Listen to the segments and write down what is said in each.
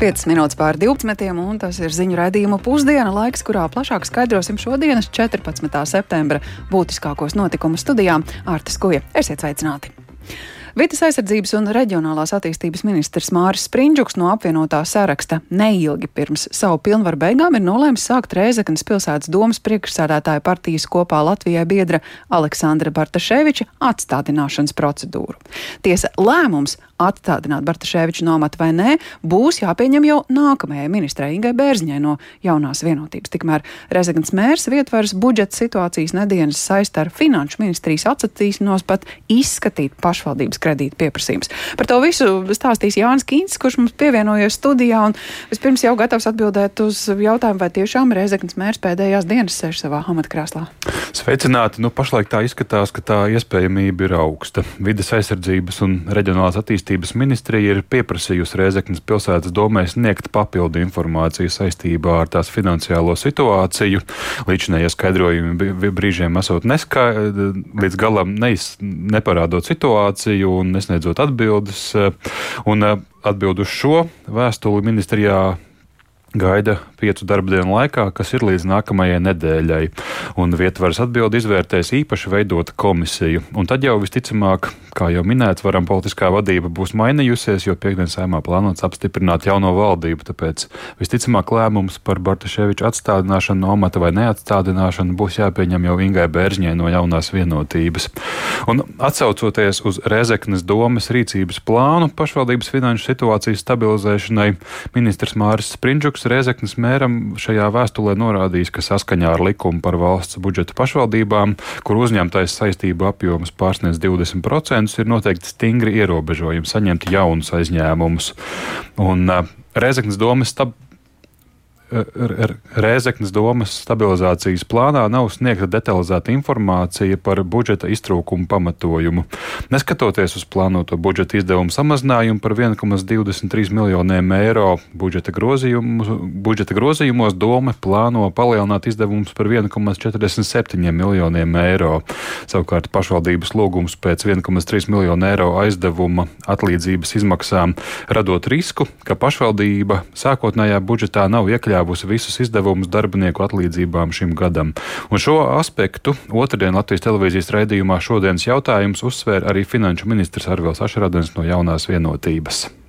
5 minūtes pār 12. un tas ir ziņu raidījuma pusdiena laiks, kurā plašāk skaidrosim šodienas 14. septembra būtiskākos notikumus studijā Ārtas Kuja. Esiet sveicināti! Vides aizsardzības un reģionālās attīstības ministrs Māris Sprindžuks no apvienotā saraksta neilgi pirms savu pilnvaru beigām ir nolēmis sākt Rēzeknas pilsētas domas priekšsēdētāja partijas kopā Latvijai biedra Aleksandra Bartaševiča atstādināšanas procedūru. Tiesa lēmums atstādināt Bartaševiču no amata vai nē, būs jāpieņem jau nākamajai ministrai Ingai Bērziņai no jaunās vienotības. Tikmēr Rezegans mērs vietvaras budžeta situācijas nedēļas saist ar finanšu ministrijas atsacīšanos pat izskatīt pašvaldības kredīta pieprasījums. Par to visu stāstīs Jānis Kīns, kurš mums pievienojies studijā. Vispirms jau gatavs atbildēt uz jautājumu, vai tiešām Reizeknas mērs pēdējās dienas sēž savā amatkrēslā. Sveicināti! Nu, pašlaik tā izskatās, ka tā iespējamība ir augsta. Vides aizsardzības un reģionālās attīstības ministrija ir pieprasījusi Reizeknas pilsētas domē sniegt papildu informāciju saistībā ar tās finansiālo situāciju. Līdzinējie skaidrojumi brīžiem esot neskaidri, līdz galam neiz, neparādot situāciju un nesniedzot atbildes. Un atbild uz šo vēstuli ministrijā gaida piecu darba dienu laikā, kas ir līdz nākamajai nedēļai. Un vietvaras atbildi izvērtēs īpaši veidota komisija. Un tad jau visticamāk, kā jau minēts, varam politiskā vadība būs mainījusies, jo piekdienas saimā plānots apstiprināt jauno valdību. Tāpēc visticamāk lēmums par Bartaševiču atstādināšanu no amata vai neatstādināšanu būs jāpieņem jau Ingai Bērziņai no jaunās vienotības. Un atsaucoties uz Rezeknes domas rīcības plānu pašvaldības finanšu situācijas stabilizēšanai, ministrs Māris Sprindžuks Marks Rezeknis mēram šajā vēstulē norādījis, ka saskaņā ar likumu par valsts budžeta pašvaldībām, kur uzņemtais saistību apjoms pārsniedz 20%, ir noteikti stingri ierobežojumi saņemt jaunus aizņēmumus. Un Rezeknis domas stab Rēzeknas domas stabilizācijas plānā nav sniegta detalizēta informācija par budžeta iztrūkumu pamatojumu. Neskatoties uz plānoto budžeta izdevumu samazinājumu par 1,23 miljoniem eiro budžeta, budžeta grozījumos, doma plāno palielināt izdevumus par 1,47 miljoniem eiro. Savukārt pašvaldības lūgums pēc 1,3 miljonu eiro aizdevuma atlīdzības izmaksām radot risku, ka pašvaldība sākotnējā budžetā nav iekļauta iekļāvusi visus izdevumus darbinieku atlīdzībām šim gadam. Un šo aspektu otrdien Latvijas televīzijas raidījumā šodienas jautājums uzsvēra arī finanšu ministrs Arvils Ašradens no jaunās vienotības.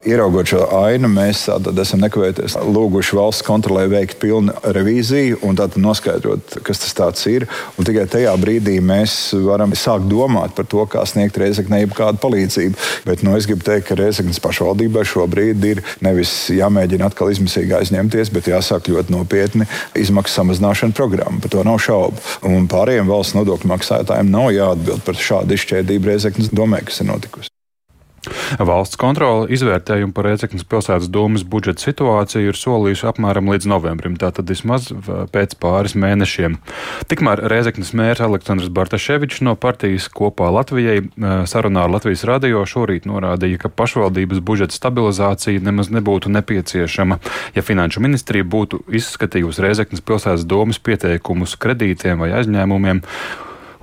Ieraugot šo ainu, mēs esam nekavēties lūguši valsts kontrolē veikt pilnu revīziju un tātad noskaidrot, kas tas ir. Un tikai tajā brīdī mēs varam sākt domāt par to, kā sniegt Reizeknei kādu palīdzību. Bet nu, es gribu teikt, ka Reizeknas pašvaldībai šobrīd ir nevis jāmēģina atkal izmisīgi aizņemties, bet jāsāk ļoti nopietni izmaksu samazināšana programma. Par to nav šaubu. Un pārējiem valsts nodokļu maksātājiem nav jāatbild par šādu izšķērdību Reizeknas domē, kas ir notikusi. Valsts kontrole izvērtējumu par Rēceknas pilsētas domas budžeta situāciju ir solījuši apmēram līdz novembrim, tātad vismaz pēc pāris mēnešiem. Tikmēr Rēceknas mērs Aleksandrs Bartaševičs no partijas kopā Latvijai sarunā ar Latvijas radio šorīt norādīja, ka pašvaldības budžeta stabilizācija nemaz nebūtu nepieciešama, ja Finanšu ministrija būtu izskatījusi Rēceknas pilsētas domas pieteikumus kredītiem vai aizņēmumiem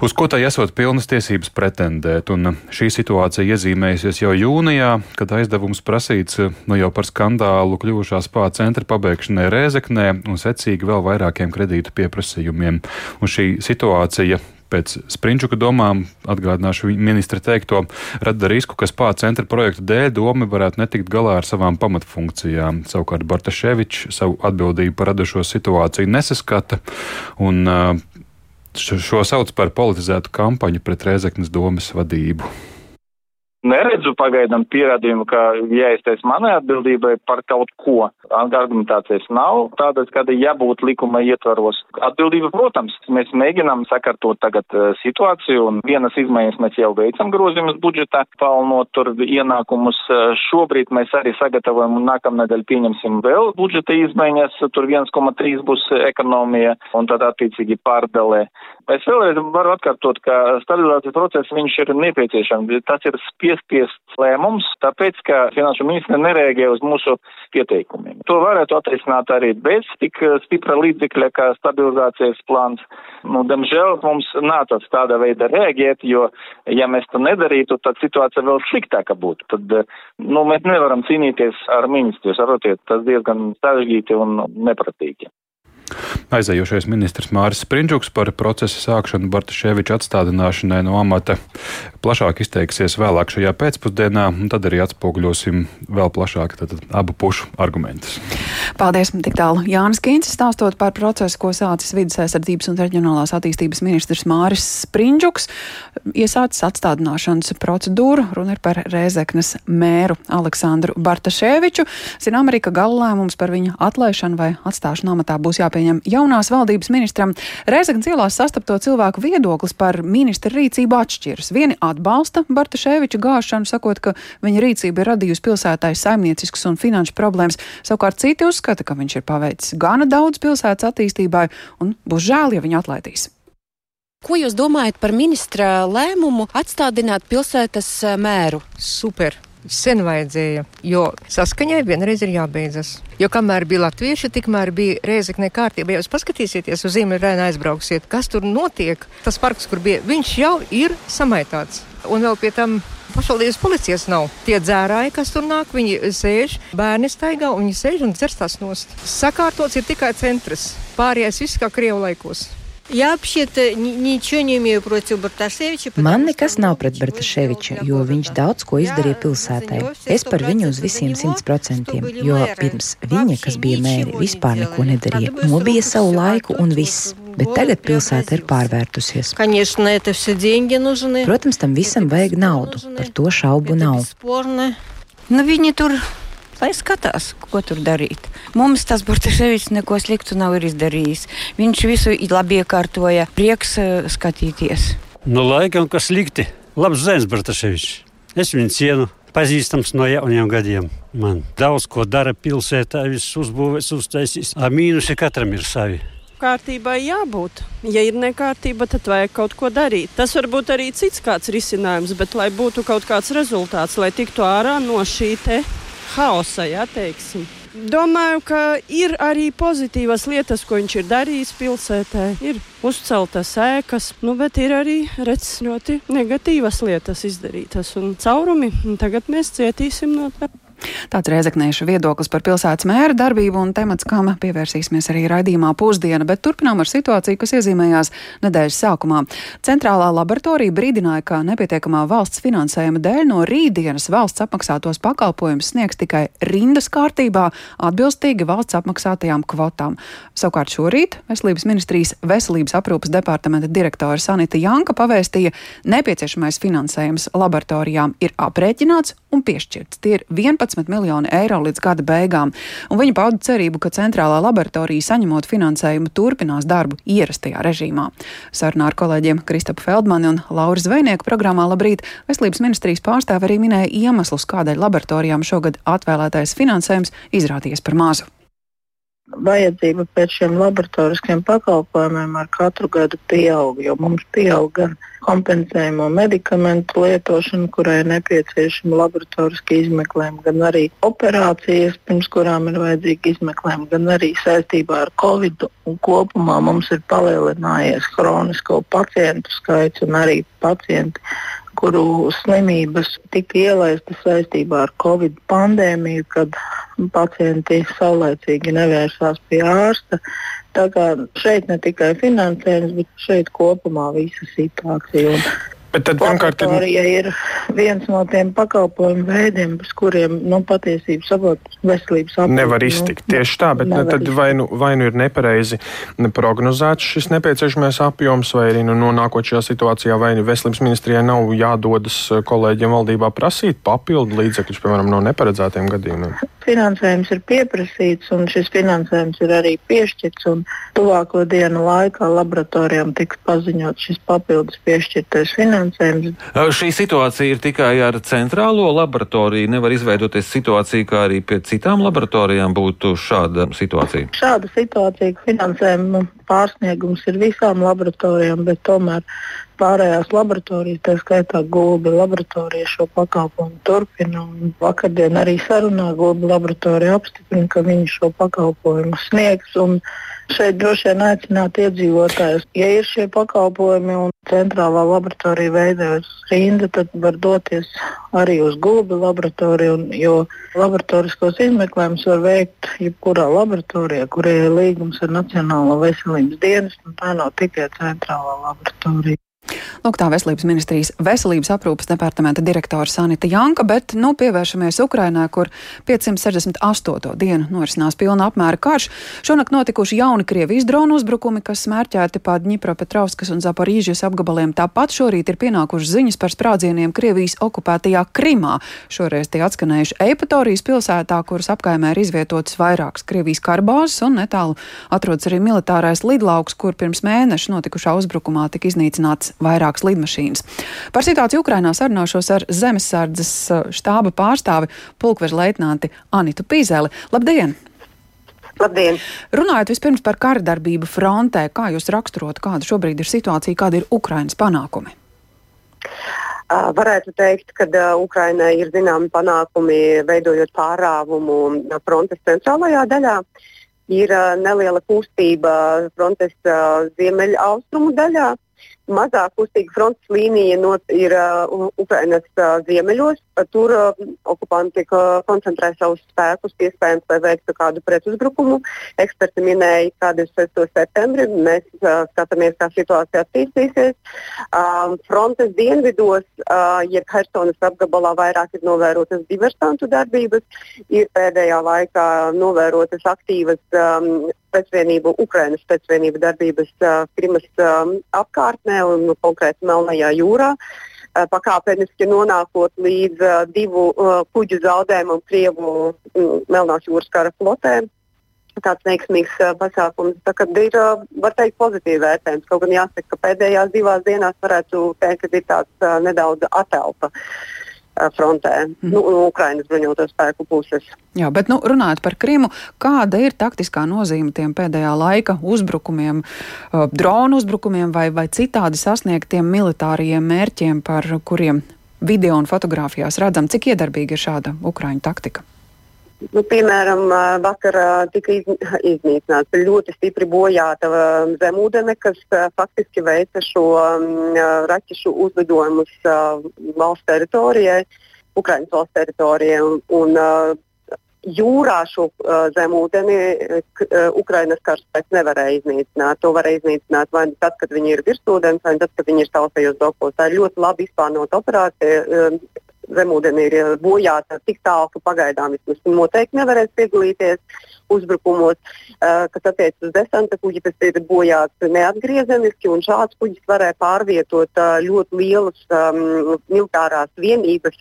uz ko tai esot pilnas tiesības pretendēt. Un šī situācija iezīmējusies jau jūnijā, kad aizdevums prasīts nu jau par skandālu kļuvušās spā centra pabeigšanai Rēzeknē un secīgi vēl vairākiem kredītu pieprasījumiem. Un šī situācija pēc Sprinčuka domām, atgādināšu ministra teikto, rada risku, ka spā centra projekta dēļ domi varētu netikt galā ar savām pamatfunkcijām. Savukārt Bartaševičs savu atbildību par radušo situāciju nesaskata un Šo sauc par politizētu kampaņu pret Rēzeknas domas vadību neredzu pagaidām pierādījumu, ka jāiztais manai atbildībai par kaut ko. Argumentācijas nav tādas, kāda jābūt likuma ietvaros. Atbildība, protams, mēs mēģinām sakārtot tagad uh, situāciju un vienas izmaiņas mēs jau veicam grozījumus budžetā, palnot tur ienākumus. Uh, šobrīd mēs arī sagatavojam un nākamnedēļ pieņemsim vēl budžeta izmaiņas, tur 1,3 būs ekonomija un tad attiecīgi pārdalē. Es vēlreiz varu atkārtot, ka stabilizācijas process viņš ir nepieciešams. Tas ir spies piespiests lēmums, tāpēc, ka finanšu ministra nereaģēja uz mūsu pieteikumiem. To varētu atrisināt arī bez tik stipra līdzekļa kā stabilizācijas plāns. Nu, diemžēl mums nācās tāda veida reaģēt, jo, ja mēs to nedarītu, tad situācija vēl sliktāka būtu. Tad, nu, mēs nevaram cīnīties ar ministru, saprotiet, tas diezgan sarežģīti un nepratīgi. Aizējošais ministrs Māris Sprindžuks par procesa sākšanu Bartaševiča atstādināšanai no amata plašāk izteiksies vēlāk šajā pēcpusdienā, un tad arī atspoguļosim vēl plašāk tad, abu pušu argumentus. Paldies! Tik tālu Jānis Kīncis stāstot par procesu, ko sācis vidas aizsardzības un reģionālās attīstības ministrs Māris Sprindžuks. Iesācis atstādināšanas procedūru, runa ir par Rēzeknes mēru Aleksandru Bartaševiču. Zinām arī, ka gala lēmums par viņa atlaišanu vai atstāšanu amatā būs jāpieņem jāpieņem jaunās valdības ministram. Reizeknas ielās sastapto cilvēku viedoklis par ministra rīcību atšķiras. Vieni atbalsta Bartaševiča gāšanu, sakot, ka viņa rīcība ir radījusi pilsētai saimnieciskas un finanšu problēmas. Savukārt citi uzskata, ka viņš ir paveicis gana daudz pilsētas attīstībai un būs žēl, ja viņu atlaidīs. Ko jūs domājat par ministra lēmumu atstādināt pilsētas mēru? Super! Sen vajadzēja, jo saskaņai vienreiz ir jābeidzas. Jo kamēr bija latvieši, tikmēr bija reizekne kārtība. Ja jūs paskatīsieties uz Ziemeļrēnu aizbrauksiet, kas tur notiek, tas parks, kur bija, viņš jau ir samaitāts. Un vēl pie tam pašvaldības policijas nav. Tie dzērāji, kas tur nāk, viņi sēž, bērni staigā un viņi sēž un dzerstās nost. Sakārtots ir tikai centrs. Pārējais viss kā Krievu laikos. Man nekas nav pret Bartaševiču, jo viņš daudz ko izdarīja pilsētai. Es par viņu uz visiem simt procentiem, jo pirms viņa, kas bija mēri, vispār neko nedarīja. Nobija savu laiku un viss. Bet tagad pilsēta ir pārvērtusies. Protams, tam visam vajag naudu, par to šaubu nav. Nu, viņi tur lai skatās, ko tur darīt. Mums tas Bortaševics neko sliktu nav izdarījis. Viņš visu labi iekārtoja, prieks uh, skatīties. Nu, laikam, kas slikti. Labs zēns Bortaševics. Es viņu cienu. Pazīstams no jauniem gadiem. Man daudz ko dara pilsētā, viss uzbūvēs, uztaisīs. A mīnusi katram ir savi kārtībai jābūt. Ja ir nekārtība, tad vajag kaut ko darīt. Tas var būt arī cits kāds risinājums, bet lai būtu kaut kāds rezultāts, lai tiktu ārā no šī te haosa, ja teiksim. Domāju, ka ir arī pozitīvas lietas, ko viņš ir darījis pilsētā. Ir uzceltas ēkas, nu, bet ir arī redz, ļoti negatīvas lietas izdarītas un caurumi. Un tagad mēs cietīsim no tā. Tāds reizekniešu viedoklis par pilsētas mēra darbību un temats, kam pievērsīsimies arī raidījumā pusdiena, bet turpinām ar situāciju, kas iezīmējās nedēļas sākumā. Centrālā laboratorija brīdināja, ka nepietiekamā valsts finansējuma dēļ no rītdienas valsts apmaksātos pakalpojumus sniegs tikai rindas kārtībā, atbilstīgi valsts apmaksātajām kvotām. Savukārt šorīt Veselības ministrijas veselības aprūpas departamenta direktore Sanita Janka pavēstīja, nepieciešamais finansējums laboratorijām ir aprēķināts un piešķirts. Tie ir 11 11 miljoni eiro līdz gada beigām, un viņa pauda cerību, ka centrālā laboratorija saņemot finansējumu turpinās darbu ierastajā režīmā. Sarunā ar kolēģiem Kristapu Feldmani un Lauru Zvejnieku programmā Labrīt! Veselības ministrijas pārstāve arī minēja iemeslus, kādēļ laboratorijām šogad atvēlētais finansējums izrādījies par mazu vajadzība pēc šiem laboratoriskiem pakalpojumiem ar katru gadu pieaug, jo mums pieaug gan kompensējumu medikamentu lietošana, kurai ir nepieciešama laboratoriska izmeklējuma, gan arī operācijas, pirms kurām ir vajadzīga izmeklējuma, gan arī saistībā ar covid. Kopumā mums ir palielinājies kronisko pacientu skaits un arī pacienti kuru slimības tika ielaistas saistībā ar Covid pandēmiju, kad pacienti saulēcīgi nevērsās pie ārsta. Tā kā šeit ne tikai finansējums, bet šeit kopumā visa situācija. Un Bet tad pirmkārt ir... ir viens no tiem pakalpojumu veidiem, bez kuriem nu, patiesībā saprot veselības aprūpe. Nevar nu, iztikt nu, tieši tā, bet nu, tad vai nu, vai nu ir nepareizi prognozēts šis nepieciešamais apjoms, vai arī nu, nonākot šajā situācijā, vai nu veselības ministrijai nav jādodas kolēģiem valdībā prasīt papildu līdzekļus, piemēram, no neparedzētiem gadījumiem. Finansējums ir pieprasīts, un šis finansējums ir arī piešķirts. Tuvāko dienu laikā laboratorijām tiks paziņots šis papildus piešķirtais finansējums. Šī situācija ir tikai ar centrālo laboratoriju. Nevar izveidoties situācija, kā arī pie citām laboratorijām būtu šāda situācija. Šāda situācija, finansējuma pārsniegums ir visām laboratorijām, bet tomēr pārējās laboratorijas, tā skaitā Gulbi laboratorija šo pakalpojumu turpina. Vakardien arī sarunā Gulbi laboratorija apstiprina, ka viņi šo pakalpojumu sniegs. Šeit droši vien aicināt iedzīvotājus, ja ir šie pakalpojumi un centrālā laboratorija veidojas rinda, tad var doties arī uz gulbi laboratoriju, jo laboratoriskos izmeklējumus var veikt jebkurā laboratorijā, kurai ir līgums ar Nacionālo veselības dienestu, un tā nav tikai centrālā laboratorija. Lūk, tā veselības ministrijas veselības aprūpas departamenta direktore Sanita Janka, bet nu pievēršamies Ukrainā, kur 568. dienu norisinās pilna apmēra karš. Šonakt notikuši jauni Krievijas dronu uzbrukumi, kas smērķēti pa Dņipropetrovskas un Zaporīžas apgabaliem. Tāpat šorīt ir pienākušas ziņas par sprādzieniem Krievijas okupētajā Krimā. Šoreiz tie atskanējuši Eipatorijas pilsētā, kuras apkaimē ir izvietotas vairākas Krievijas karbāzes un netālu atrodas arī militārais lidlauks, kur pirms mēneša notikušā uzbrukumā tika iznīcināts vairākas lidmašīnas. Par situāciju Ukrainā sarunāšos ar Zemesardzes uh, štāba pārstāvi pulkveža leitnanti Anitu Pīzeli. Labdien! Labdien! Runājot vispirms par kara darbību frontē, kā jūs raksturot, kāda šobrīd ir situācija, kāda ir Ukrainas panākumi? Uh, varētu teikt, ka uh, Ukrainai ir zināmi panākumi veidojot pārāvumu frontes centrālajā daļā. Ir uh, neliela kustība frontes ziemeļaustrumu daļā, mazāk kustīga frontes līnija not, ir uh, Ukrainas uh, ziemeļos. Tur uh, okupanti uh, koncentrē savus spēkus, iespējams, lai veiktu kādu pretuzbrukumu. Eksperti minēja, ka 26. septembrī mēs uh, skatāmies, kā situācija attīstīsies. Uh, frontes dienvidos, uh, jeb Helsonas apgabalā, vairāk ir novērotas diversantu darbības. Ir pēdējā laikā novērotas aktīvas um, pēcvienību, Ukrainas pēcvienību darbības uh, Krimas um, apkārtnē un konkrēti Melnajā jūrā. Uh, pakāpeniski nonākot līdz uh, divu uh, kuģu zaudējumam Krievu um, Melnās jūras kara flotē. Tāds veiksmīgs uh, pasākums. Tā ir, uh, var teikt, pozitīvi vērtējums. Kaut gan jāsaka, ka pēdējās divās dienās varētu teikt, ka ir tāds uh, nedaudz atelpa. Uh, frontē, mm. nu, no Ukrainas bruņoto spēku puses. Jā, bet nu, runājot par Krimu, kāda ir taktiskā nozīme tiem pēdējā laika uzbrukumiem, dronu uzbrukumiem vai, vai citādi sasniegtiem militāriem mērķiem, par kuriem video un fotografijās redzam, cik iedarbīga ir šāda Ukraiņu taktika? Nu, piemēram, vakarā tika iznīcināta ļoti stipri bojāta zemūdene, kas faktiski veica šo raķešu uzlidojumus valsts teritorijai, Ukraiņas valsts teritorijai. Un, jūrā šo zemūdeni Ukrainas karaspēks nevarēja iznīcināt. To varēja iznīcināt vai nu tad, kad viņi ir virsūdens, vai tad, kad viņi ir tausējos dokos. Tā ir ļoti labi izplānota operācija. Zemūdeni ir eh, bojāta tik tālu, ka pagaidām vismaz noteikti nevarēs piedalīties uzbrukumos, uh, kas attiecas uz desanta kuģi, tas ir bojāts neatgriezeniski, un šāds kuģis varēja pārvietot uh, ļoti lielas um, militārās vienības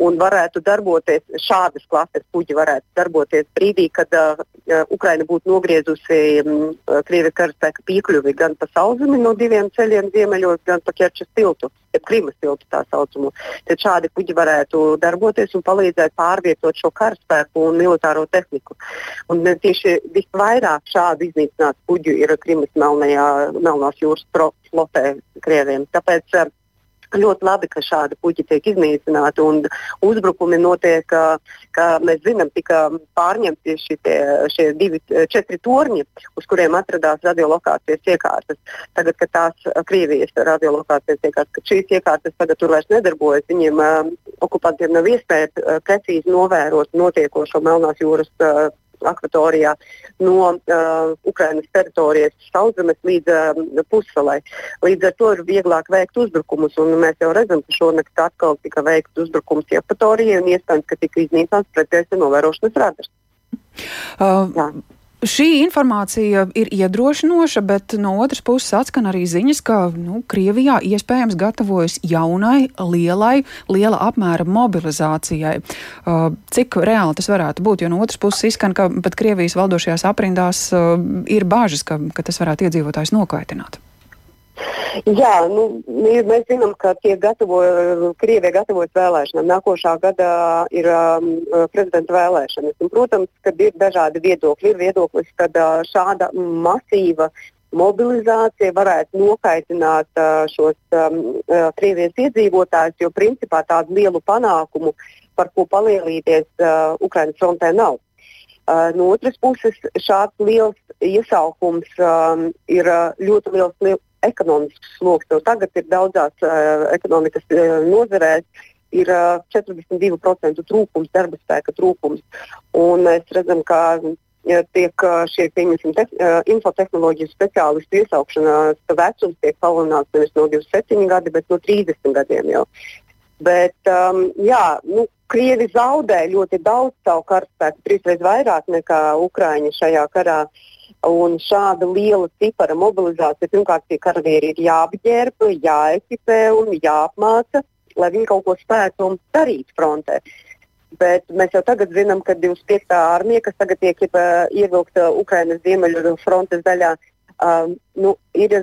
un varētu darboties, šādas klases kuģi varētu darboties brīdī, kad uh, Ukraina būtu nogriezusi um, Krievijas karaspēka piekļuvi gan pa sauszemi no diviem ceļiem ziemeļos, gan pa Kerčas tiltu, jeb Krimas tiltu tā saucamo. Tad šādi kuģi varētu darboties un palīdzēt pārvietot šo karaspēku un militāro tehniku. Un tieši visvairāk šādu iznīcinātu kuģu ir Krimas Melnajā, Melnās jūras flotē Krieviem. Tāpēc uh, ļoti labi, ka šādi puķi tiek iznīcināti un uzbrukumi notiek, ka, ka mēs zinām, tika pārņemti šitie, šie divi, četri torņi, uz kuriem atradās radiolokācijas iekārtas. Tagad, kad tās Krievijas radiolokācijas iekārtas, ka šīs iekārtas tagad tur vairs nedarbojas, viņiem uh, okupantiem nav iespēja uh, precīzi novērot notiekošo Melnās jūras uh, akvatorijā no uh, Ukrainas teritorijas sauszemes līdz uh, pussalai. Līdz ar to ir vieglāk veikt uzbrukumus, un mēs jau redzam, ka šonakt atkal tika veikts uzbrukums Iepatorijai, un iespējams, ka tika iznīcināts pretējas novērošanas radars. Uh. Šī informācija ir iedrošinoša, bet no otras puses atskan arī ziņas, ka nu, Krievijā iespējams gatavojas jaunai, lielai, liela apmēra mobilizācijai. Uh, cik reāli tas varētu būt? Jo no otras puses izskan, ka pat Krievijas valdošajās aprindās uh, ir bāžas, ka, ka tas varētu iedzīvotājs nokaitināt. Jā, nu, mēs zinām, ka gatavo, Krievija gatavojas vēlēšanām. Nākošā gada ir um, prezidenta vēlēšanas. Un, protams, ka ir dažādi viedokļi. Ir viedoklis, ka uh, šāda masīva mobilizācija varētu nokaitināt uh, šos um, uh, Krievijas iedzīvotājus, jo principā tādu lielu panākumu, par ko palielīties, uh, Ukraiņas frontē nav. Uh, no otras puses, šāds liels iesaukums um, ir uh, ļoti liels li ekonomisks sloks. Tagad ir daudzās uh, ekonomikas uh, nozarēs ir uh, 42% trūkums, darba spēka trūkums. Un mēs redzam, ka ja tiek šie te, infotehnoloģiju speciālistu iesaukšanas vecums tiek palielināts nevis no 27 gadi, bet no 30 gadiem jau. Bet, um, jā, nu, Krievi zaudē ļoti daudz savu karaspēku, trīsreiz vairāk nekā Ukraiņi šajā karā. Un šāda liela cipara mobilizācija pirmkārt tie karavīri ir jāapģērba, jāekipē un jāapmāca, lai viņi kaut ko spētu darīt frontē. Bet mēs jau tagad zinām, ka 25. armija, kas tagad tiek ievilkta Ukrainas ziemeļu frontes daļā, um, nu, ir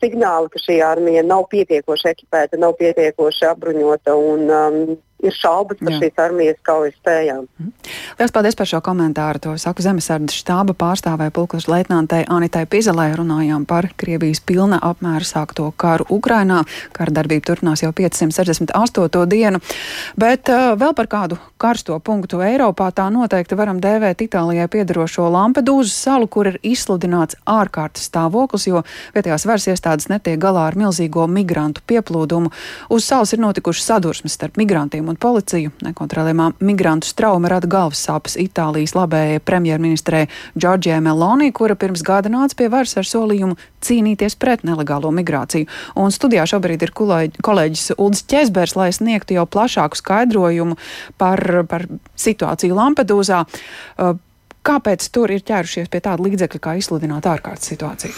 signāli, ka šī armija nav pietiekoši ekipēta, nav pietiekoši apbruņota. Un, um, ir šaubas par Jā. šīs armijas kaujas spējām. Mhm. Lielas paldies par šo komentāru. To saku Zemesardas štāba pārstāvē pulkas leitnantei Anitai Pizelē. Runājām par Krievijas pilna apmēra sākto karu Ukrainā. Kara darbība turpinās jau 568. dienu. Bet uh, vēl par kādu karsto punktu Eiropā tā noteikti varam dēvēt Itālijai piedarošo Lampedūzas salu, kur ir izsludināts ārkārtas stāvoklis, jo vietējās varas iestādes netiek galā ar milzīgo migrantu pieplūdumu. Uz salas ir notikušas sadursmes starp migrantiem un policiju. Nekontrolējumā migrantu strauma rada galvas sāpes Itālijas labējai premjerministrē Džordžijai Meloni, kura pirms gada nāca pie varas ar solījumu cīnīties pret nelegālo migrāciju. Un studijā šobrīd ir kolēģis Ulris Česbers, lai sniegtu jau plašāku skaidrojumu par, par situāciju Lampedūzā. Uh, kāpēc tur ir ķērušies pie tāda līdzekļa, kā izsludināt ārkārtas situāciju?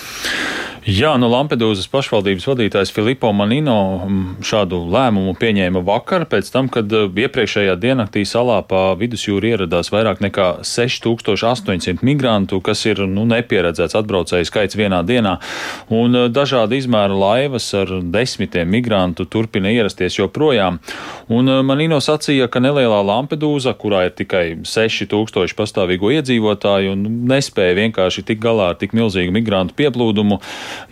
Jā, nu Lampedūzas pašvaldības vadītājs Filipo Manino mm, šādu lēmumu pieņēma vakar, pēc tam, kad eh, iepriekšējā diennaktī salā pa vidusjūru ieradās vairāk nekā 6800 migrantu, kas ir nu, nepieredzēts atbraucēju skaits vienā dienā, un eh, dažādi izmēra laivas ar desmitiem migrantu turpina ierasties joprojām. Un eh, Manino sacīja, ka nelielā Lampedūza, kurā ir tikai 6000 pastāvīgo iedzīvotāju, nespēja vienkārši tik galā ar tik milzīgu migrantu pieplūdumu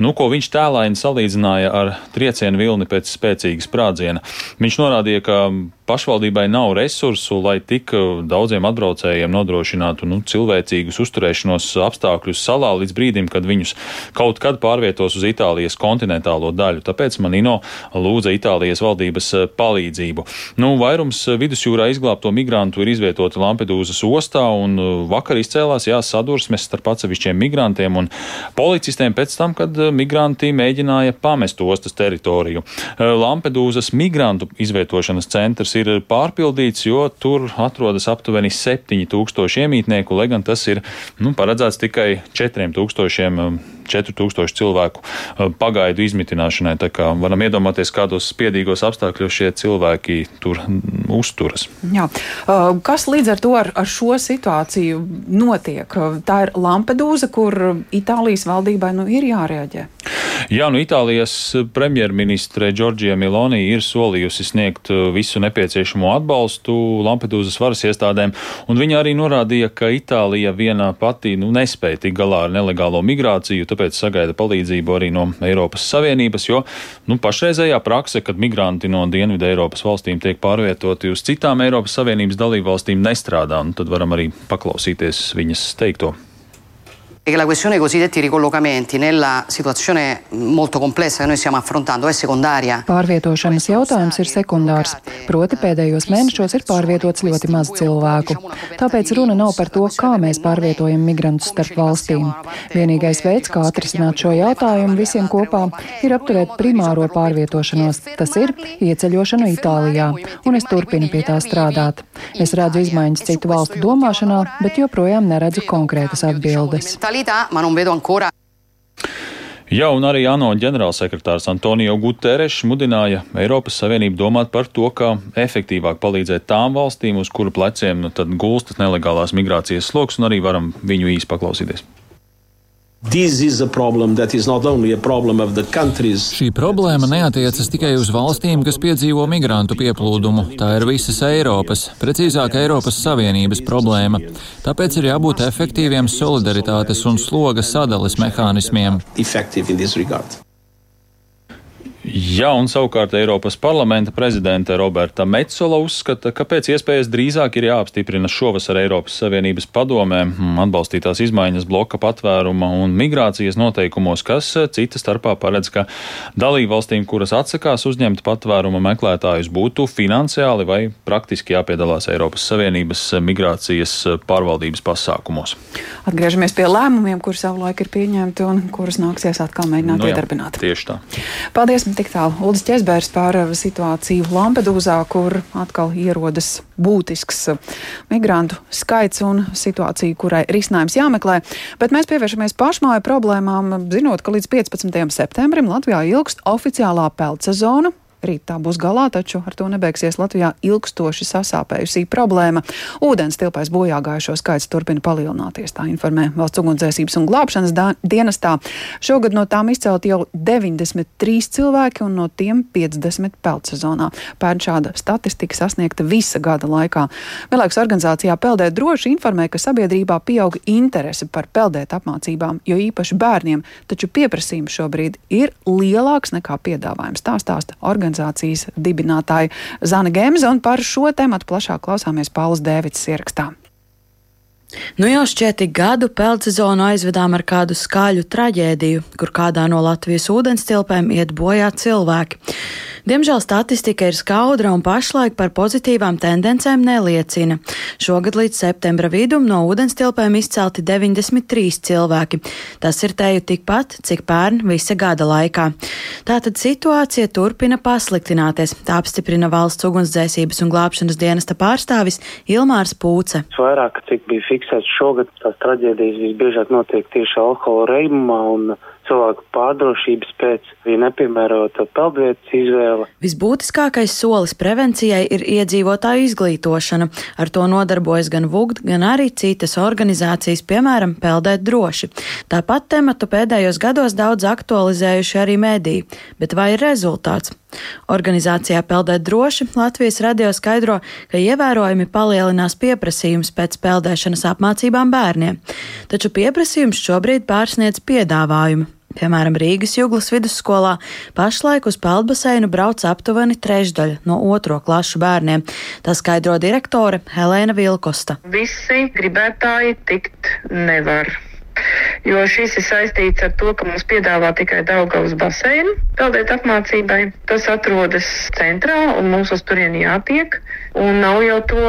nu, ko viņš tēlaini salīdzināja ar triecienu vilni pēc spēcīgas sprādziena. Viņš norādīja, ka pašvaldībai nav resursu, lai tik uh, daudziem atbraucējiem nodrošinātu nu, cilvēcīgus uzturēšanos apstākļus salā līdz brīdim, kad viņus kaut kad pārvietos uz Itālijas kontinentālo daļu. Tāpēc Manino lūdza Itālijas valdības uh, palīdzību. Nu, vairums uh, vidusjūrā izglābto migrantu ir izvietoti Lampedūzas ostā, un vakar izcēlās jā, sadursmes starp atsevišķiem migrantiem un policistiem pēc tam, kad migranti mēģināja pamest ostas teritoriju. Lampedūzas migrantu izvietošanas centrs ir pārpildīts, jo tur atrodas aptuveni 7000 iemītnieku, lai gan tas ir nu, paredzēts tikai 4000 4000 cilvēku uh, pagaidu izmitināšanai. Tā kā varam iedomāties, kādos spiedīgos apstākļos šie cilvēki tur uzturas. Jā. Uh, kas līdz ar to ar, ar šo situāciju notiek? Tā ir Lampedūza, kur Itālijas valdībai nu, ir jārēģē. Jā, nu Itālijas premjerministre Džordžija Miloni ir solījusi sniegt uh, visu nepieciešamo atbalstu Lampedūzas varas iestādēm, un viņa arī norādīja, ka Itālija vienā pati nu, nespēja tik galā ar nelegālo migrāciju, tāpēc sagaida palīdzību arī no Eiropas Savienības, jo nu, pašreizējā prakse, kad migranti no Dienvidu Eiropas valstīm tiek pārvietoti uz citām Eiropas Savienības dalību valstīm, nestrādā. Un tad varam arī paklausīties viņas teikto che la questione dei cosiddetti ricollocamenti nella situazione molto complessa che noi stiamo affrontando è secondaria. Pārvietošanas jautājums ir sekundārs, proti pēdējos mēnešos ir pārvietots ļoti maz cilvēku. Tāpēc runa nav par to, kā mēs pārvietojam migrantus starp valstīm. Vienīgais veids, kā atrisināt šo jautājumu visiem kopā, ir apturēt primāro pārvietošanos, tas ir ieceļošanu Itālijā, un es turpinu pie tā strādāt. Es redzu izmaiņas citu valstu domāšanā, bet joprojām neredzu konkrētas atbildes qualità, ma non vedo ancora. Jā, un arī ANO ģenerālsekretārs Antonio Guterres mudināja Eiropas Savienību domāt par to, kā efektīvāk palīdzēt tām valstīm, uz kuru pleciem nu, gulstas nelegālās migrācijas sloks, un arī varam viņu īsi paklausīties. Šī problēma neatiecas tikai uz valstīm, kas piedzīvo migrantu pieplūdumu. Tā ir visas Eiropas, precīzāk Eiropas Savienības problēma. Tāpēc ir jābūt efektīviem solidaritātes un sloga sadales mehānismiem. Jā, un savukārt Eiropas parlamenta prezidente Roberta Metzola uzskata, ka pēc iespējas drīzāk ir jāapstiprina šovasar Eiropas Savienības padomē atbalstītās izmaiņas bloka patvēruma un migrācijas noteikumos, kas cita starpā paredz, ka dalību valstīm, kuras atsakās uzņemt patvēruma meklētājus, būtu finansiāli vai praktiski jāpiedalās Eiropas Savienības migrācijas pārvaldības pasākumos. Atgriežamies pie lēmumiem, kurus savulaik ir pieņemti un kurus nāksies atkal mēģināt nu jā, iedarbināt. Tieši tā. Paldies! Tik tālu. Uldis Česbērs par situāciju Lampedūzā, kur atkal ierodas būtisks migrantu skaits un situācija, kurai risinājums jāmeklē. Bet mēs pievēršamies pašmāju problēmām, zinot, ka līdz 15. septembrim Latvijā ilgst oficiālā peldsezona Rīt tā būs galā, taču ar to nebeigsies Latvijā ilgstoši sasāpējusī problēma. Ūdens tilpais bojā gājušo skaits turpina palielināties, tā informē Valsts ugunsdzēsības un glābšanas dienestā. Šogad no tām izcelti jau 93 cilvēki un no tiem 50 peldsezonā. Pērn šāda statistika sasniegta visa gada laikā. Vienlaikus organizācijā Peldēt droši informē, ka sabiedrībā pieauga interese par peldēt apmācībām, jo īpaši bērniem, taču pieprasījums šobrīd ir lielāks nekā piedāvājums. Tā stāsta organizācija organizācijas dibinātāja Zana Gemza, un par šo tematu plašāk klausāmies Pauls Dēvids ierakstā. Nu jau šķiet, gadu peldsezonu aizvedām ar kādu skaļu traģēdiju, kur kādā no Latvijas ūdens tilpēm iet bojā cilvēki. Diemžēl statistika ir skaudra un pašlaik par pozitīvām tendencēm neliecina. Šogad līdz septembra vidum no ūdenstilpēm izcelti 93 cilvēki. Tas ir teju tikpat, cik pērn visa gada laikā. Tātad situācija turpina pasliktināties, tā apstiprina valsts ugunsdzēsības un glābšanas dienesta pārstāvis Ilmārs Pūce. Vairāk, cik bija fiksēts šogad, tās traģēdijas visbiežāk notiek tieši alkohola reibumā un cilvēku pārdrošības pēc bija nepiemērota peldvietas izvēle. Visbūtiskākais solis prevencijai ir iedzīvotāju izglītošana. Ar to nodarbojas gan VUGD, gan arī citas organizācijas, piemēram, Peldēt droši. Tāpat tematu pēdējos gados daudz aktualizējuši arī mediji, bet vai ir rezultāts? Organizācijā Peldēt droši Latvijas radio skaidro, ka ievērojami palielinās pieprasījums pēc peldēšanas apmācībām bērniem, taču pieprasījums šobrīd pārsniedz piedāvājumu. Piemēram, Rīgas Jūglas vidusskolā pašlaik uz peldbaseinu brauc aptuveni trešdaļa no otro klašu bērniem. Tā skaidro direktore Helēna Vilkosta. Visi gribētāji tikt nevar. Jo šis ir saistīts ar to, ka mums piedāvā tikai Daugavas baseinu peldēt apmācībai. Tas atrodas centrā un mums uz turieni jātiek. Un nav jau to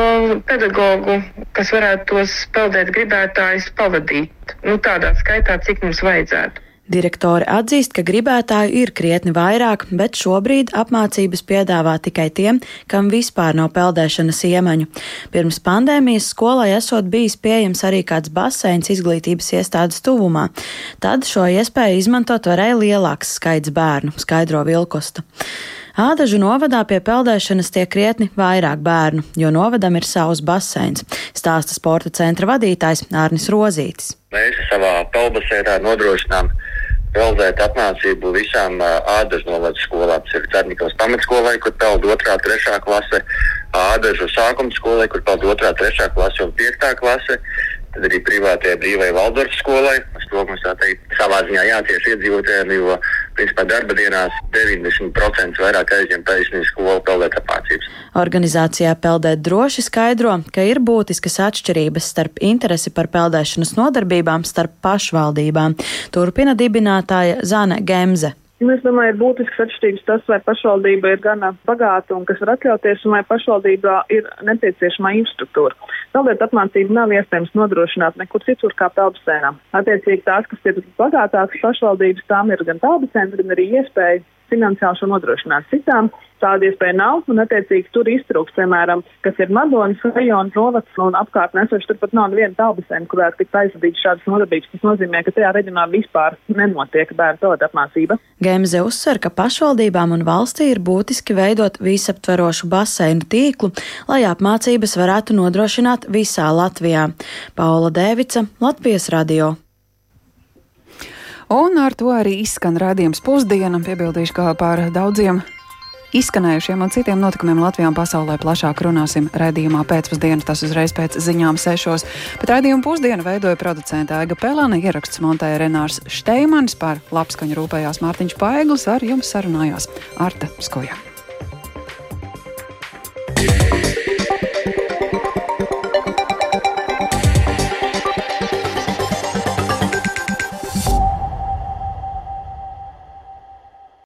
pedagogu, kas varētu tos peldēt gribētājus pavadīt. Nu, tādā skaitā, cik mums vajadzētu. Direktore atzīst, ka gribētāju ir krietni vairāk, bet šobrīd apmācības piedāvā tikai tiem, kam vispār nav peldēšanas iemaņu. Pirms pandēmijas skolai esot bijis pieejams arī kāds baseins izglītības iestādes tuvumā. Tad šo iespēju izmantot varēja lielāks skaits bērnu, skaidro Vilkosta. Ādažu novadā pie peldēšanas tiek krietni vairāk bērnu, jo novadam ir savs baseins, stāsta sporta centra vadītājs Ārnis Rozītis. Mēs savā peldbaseinā nodrošinām peldēt apmācību visām ādažu novada skolām. Tas ir Cernikavas pamatskolai, kur peld 2, 3 klase, ādažu sākuma skolai, kur peld 2, 3 klase un 5 klase tad arī privātajai brīvai Valdorfas skolai. Uz to mums tā teikt savā ziņā jācieš iedzīvotājiem, jo principā darba dienās 90% vairāk aizņem taisnību skolu peldēt apmācības. Organizācijā Peldēt droši skaidro, ka ir būtiskas atšķirības starp interesi par peldēšanas nodarbībām starp pašvaldībām. Turpina dibinātāja Zane Gemze. Nu, es domāju, ir būtisks atšķirības tas, vai pašvaldība ir gana bagāta un kas var atļauties, un vai pašvaldībā ir nepieciešama infrastruktūra. Peldēt apmācību nav iespējams nodrošināt nekur citur kā peldbasēnā. Attiecīgi tās, kas ir bagātākas pašvaldības, tām ir gan peldbasēns, gan arī iespēja finansiāli šo nodrošināt. Citām tāda iespēja nav, un attiecīgi tur iztrūks, piemēram, kas ir Madonas rajona novacs un apkārtnē esoši, turpat nav neviena taubasēna, kur varētu tikt aizvadīts šādas nodarbības. Tas nozīmē, ka tajā reģionā vispār nenotiek bērnu pelet apmācība. Gemze uzsver, ka pašvaldībām un valstī ir būtiski veidot visaptverošu baseinu tīklu, lai apmācības varētu nodrošināt visā Latvijā. Paula Dēvica, Latvijas radio. Un ar to arī izskan rādījums pusdienam, piebildīšu, kā par daudziem izskanējušiem un citiem notikumiem Latvijā un pasaulē plašāk runāsim raidījumā pēcpusdienā, tas uzreiz pēc ziņām sešos. Bet raidījumu pusdienu veidoja producenta Aiga Pelēna, ieraksts montēja Renārs Šteimans, par labskaņu rūpējās Mārtiņš Paeglis, ar jums sarunājās Arta Skoja. Yeah.